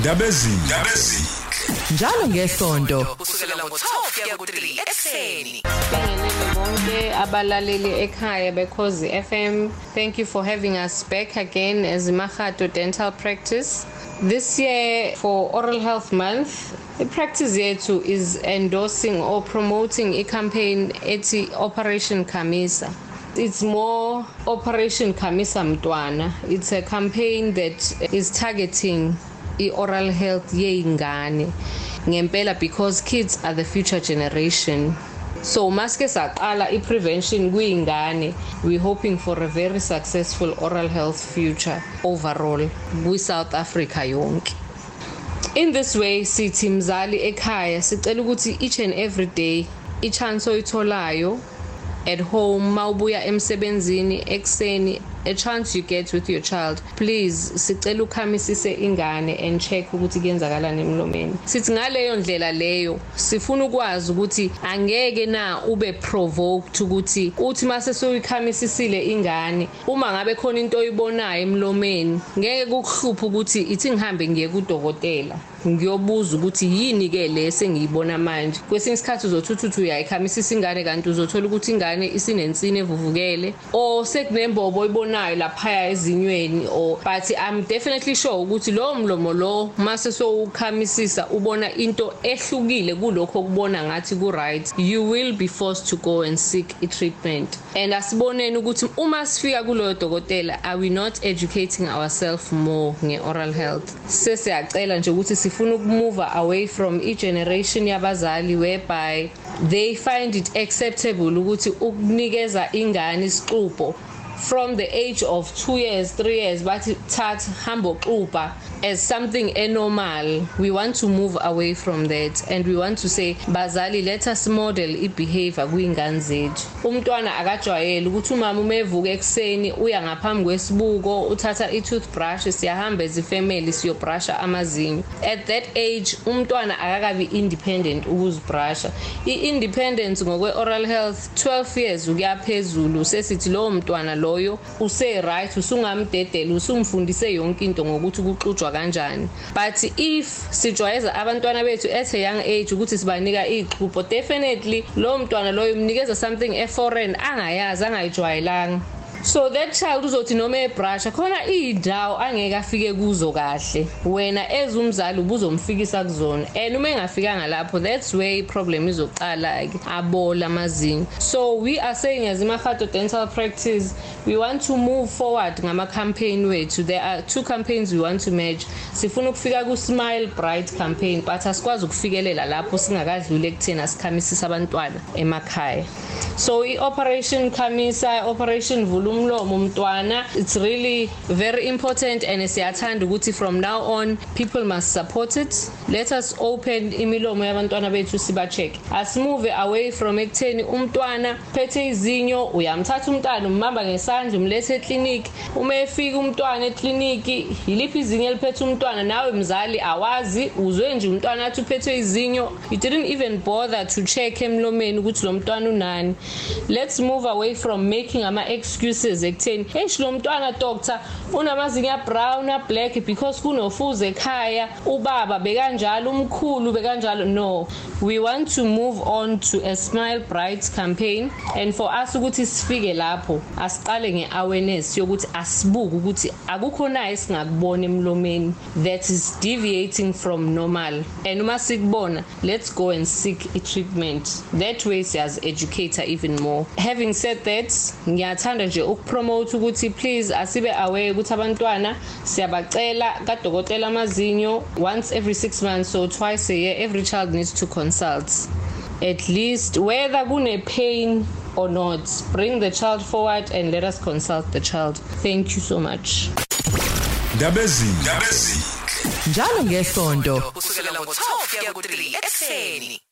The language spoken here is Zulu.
ndabezini ndabezini njalo ngesonto kusukela ngo-12 kuya ku-3 ekuseni Bengenele bonke abalaleli ekhaya bekhozi FM. Thank you for having us back again as Mahato Dental Practice. This year for Oral Health Month, the practice yethu is endorsing or promoting a campaign ethi Operation Kamisa. It's more Operation Kamisa Mtwana. It's a campaign that is targeting i-oral health yeyingane ngempela because kids are the future generation. So maske saqala i-prevention kuyingane we're hoping for a very successful oral health future overall kwi-south africa yonke. In this way sithi mzali ekhaya sicela ukuthi each and every day i-chance oyitholayo at home mawubuya emsebenzini ekseni a chance you get with your child. Please sicela ukhamisise ingane and check ukuthi kuyenzakalani emlomeni. Sithi ngaleyo ndlela leyo sifuna ukwazi ukuthi angeke na ube provoked ukuthi uthi mase soyikhamisisile ingane uma ngabe khona into oyibonayo emlomeni ngeke kukuhluphe ukuthi ithi ngihambe ngiye kudokotela ngiyobuza ukuthi yini ke le sengiyibona manje. Kwesinye isikhathi uzothuthi uthi uyayikhamisisa ingane kanti uzothola ukuthi ingane isinensini evuvukele or sekunembobo oyibonayo laphaya ezinyweni or but i'm definitely sure ukuthi lowo mlomo lo mase sowukhamisisa ubona into ehlukile kulokho okubona ngathi ku-right you will be forced to go and seek i-treatment and asiboneni ukuthi uma sifika kuloyo dokotela are we not educating ourselves more nge-oral health? Sesiyacela nje ukuthi sifuna ukumove away from i-generation yabazali whereby they find it acceptable ukuthi ukunikeza ingane isixubo from the age of 2 years 3 years bathi thatha hamba oxuba as something enormal we want to move away from that. And we want to say bazali let us model i-behavior kwiy'ngane zethu umntwana akajwayele ukuthi umama uma evuka ekuseni uya ngaphambi kwesibuko uthatha i-toothbrush siyahamba as ifamily siyobrusha amazinyo. At that age umntwana akakabi independent ukuzibrusha. I-independence ngokwe-oral health 12 years ukuya phezulu sesithi lowo mntwana loyo use-right usungamdedela usumfundise yonke into ngokuthi kuxutshwa kanjani. But if sijwayeza abantwana bethu at a young age ukuthi sibanika iy'xubho definitely lowo mntwana loyo umnikeza something eforeign angayazi angayijwayelanga. So that child uzothi noma ebrusha khona iy'ndawo angeke afike kuzo kahle. Wena as umzali ubuzomfikisa kuzona. And uma engafikanga lapho that's where i-problem izoqala-ke abola amazinyo. So we are saying as imahato dental practice we want to move forward ngama-campaign wethu. There are two campaigns we want to merge. Sifuna ukufika ku-smile bright campaign but asikwazi ukufikelela lapho singakadluli ekutheni asikhamisise abantwana emakhaya. So i-operation khamisa operation vula umlomo mntwana it's really very important and siyathanda ukuthi from now on people must support it. Let us open imilomo yabantwana bethu siba-check. Asimove away from ekutheni umntwana phethe izinyo uyamthatha umntwana umbamba ngesandla umlethe ekliniki uma efika umntwana ekliniki yiliphi izinyo eliphethe umntwana? Nawe mzali awazi uzwe nje umntwana athi uphethwe izinyo. You didn't even bother to check emlomeni ukuthi lo mntwana unani. Let's move away from making ama-excuses ekutheni eish lo mntwana doctor unamazinyo abrown ablack because kunofuza ekhaya ubaba bekanjalo umkhulu bekanjalo. No we want to move on to a smile bright campaign. And for us ukuthi sifike lapho asiqale nge-awareness yokuthi asibuke ukuthi akukho na esingakubona emlomeni that is deviating from normal. And uma sikubona let's go and seek i-treatment that way siyazi-educator even more. Having said that ngiyathanda nje ukupromote ukuthi please asibe aware ukuthi abantwana siyabacela kadokotela amazinyo once every six months so twice a year every child needs to consult. At least whether kune-pain or not bring the child forward and let us consult the child. Thank you so much. Ndabezini ndabezini njalo ngesonto kusukela ngo-12 kuya ku-3 ekuseni.